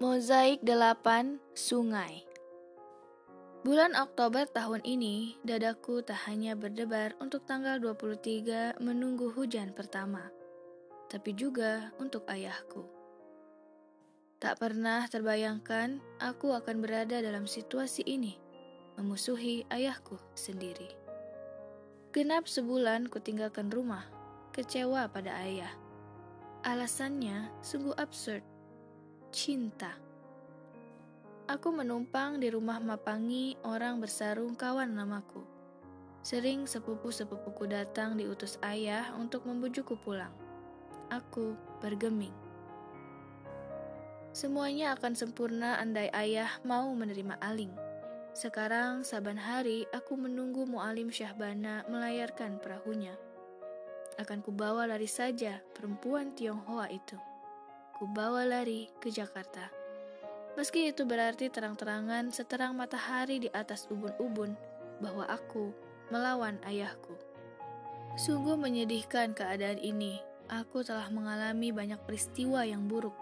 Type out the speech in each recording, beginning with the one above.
Mozaik 8 Sungai Bulan Oktober tahun ini, dadaku tak hanya berdebar untuk tanggal 23 menunggu hujan pertama, tapi juga untuk ayahku. Tak pernah terbayangkan aku akan berada dalam situasi ini, memusuhi ayahku sendiri. Genap sebulan kutinggalkan rumah, kecewa pada ayah. Alasannya sungguh absurd cinta. Aku menumpang di rumah Mapangi, orang bersarung kawan namaku. Sering sepupu-sepupuku datang diutus ayah untuk membujukku pulang. Aku bergeming. Semuanya akan sempurna andai ayah mau menerima Aling. Sekarang saban hari aku menunggu Mualim Syahbana melayarkan perahunya. Akan kubawa lari saja perempuan Tionghoa itu ku bawa lari ke Jakarta. Meski itu berarti terang-terangan seterang matahari di atas ubun-ubun bahwa aku melawan ayahku. Sungguh menyedihkan keadaan ini. Aku telah mengalami banyak peristiwa yang buruk.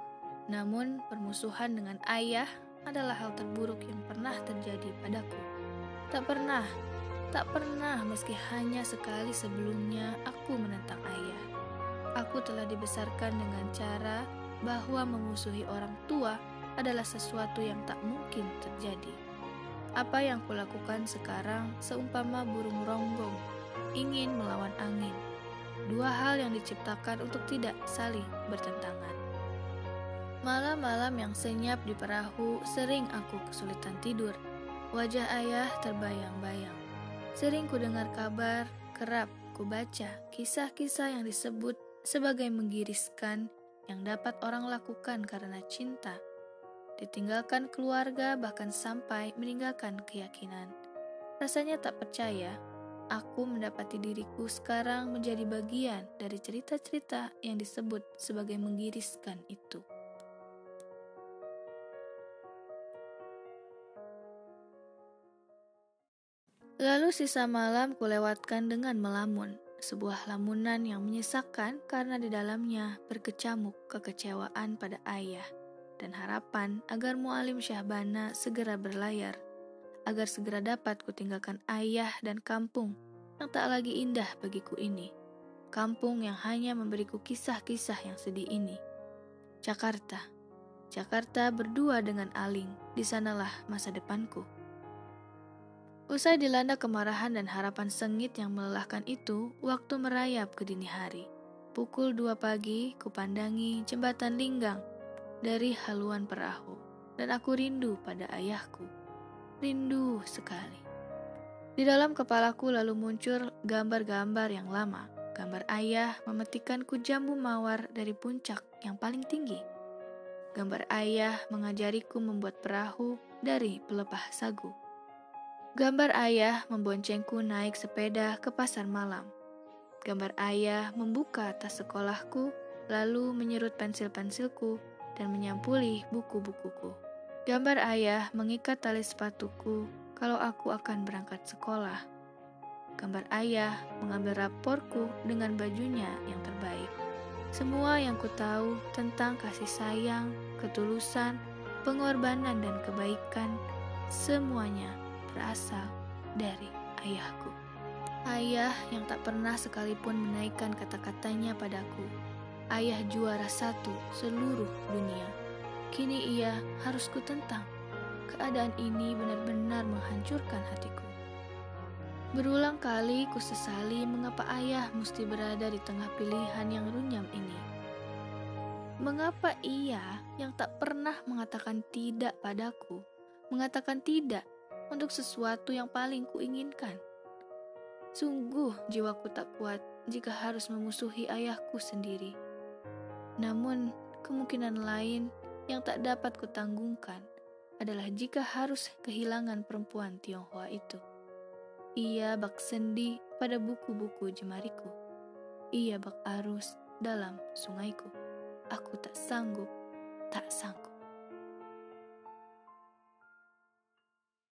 Namun, permusuhan dengan ayah adalah hal terburuk yang pernah terjadi padaku. Tak pernah, tak pernah meski hanya sekali sebelumnya aku menentang ayah. Aku telah dibesarkan dengan cara bahwa memusuhi orang tua adalah sesuatu yang tak mungkin terjadi. Apa yang kulakukan sekarang seumpama burung ronggong ingin melawan angin. Dua hal yang diciptakan untuk tidak saling bertentangan. Malam-malam yang senyap di perahu sering aku kesulitan tidur. Wajah ayah terbayang-bayang. Sering ku dengar kabar, kerap ku baca kisah-kisah yang disebut sebagai menggiriskan yang dapat orang lakukan karena cinta, ditinggalkan keluarga, bahkan sampai meninggalkan keyakinan. Rasanya tak percaya, aku mendapati diriku sekarang menjadi bagian dari cerita-cerita yang disebut sebagai menggiriskan itu. Lalu sisa malam kulewatkan dengan melamun sebuah lamunan yang menyesakkan karena di dalamnya berkecamuk kekecewaan pada ayah dan harapan agar Mualim Syahbana segera berlayar, agar segera dapat kutinggalkan ayah dan kampung yang tak lagi indah bagiku ini, kampung yang hanya memberiku kisah-kisah yang sedih ini. Jakarta, Jakarta berdua dengan Aling, di sanalah masa depanku. Usai dilanda kemarahan dan harapan sengit yang melelahkan itu, waktu merayap ke dini hari. Pukul dua pagi, kupandangi jembatan Linggang dari haluan perahu, dan aku rindu pada ayahku. Rindu sekali. Di dalam kepalaku lalu muncul gambar-gambar yang lama. Gambar ayah memetikanku jambu mawar dari puncak yang paling tinggi. Gambar ayah mengajariku membuat perahu dari pelepah sagu. Gambar ayah memboncengku naik sepeda ke pasar malam. Gambar ayah membuka tas sekolahku, lalu menyerut pensil-pensilku dan menyampuli buku-bukuku. Gambar ayah mengikat tali sepatuku kalau aku akan berangkat sekolah. Gambar ayah mengambil raporku dengan bajunya yang terbaik. Semua yang ku tahu tentang kasih sayang, ketulusan, pengorbanan, dan kebaikan, semuanya berasal dari ayahku. Ayah yang tak pernah sekalipun menaikkan kata-katanya padaku. Ayah juara satu seluruh dunia. Kini ia harus kutentang. Keadaan ini benar-benar menghancurkan hatiku. Berulang kali ku sesali mengapa ayah mesti berada di tengah pilihan yang runyam ini. Mengapa ia yang tak pernah mengatakan tidak padaku, mengatakan tidak untuk sesuatu yang paling kuinginkan. Sungguh jiwaku tak kuat jika harus memusuhi ayahku sendiri. Namun, kemungkinan lain yang tak dapat kutanggungkan adalah jika harus kehilangan perempuan Tionghoa itu. Ia bak sendi pada buku-buku jemariku. Ia bak arus dalam sungaiku. Aku tak sanggup, tak sanggup.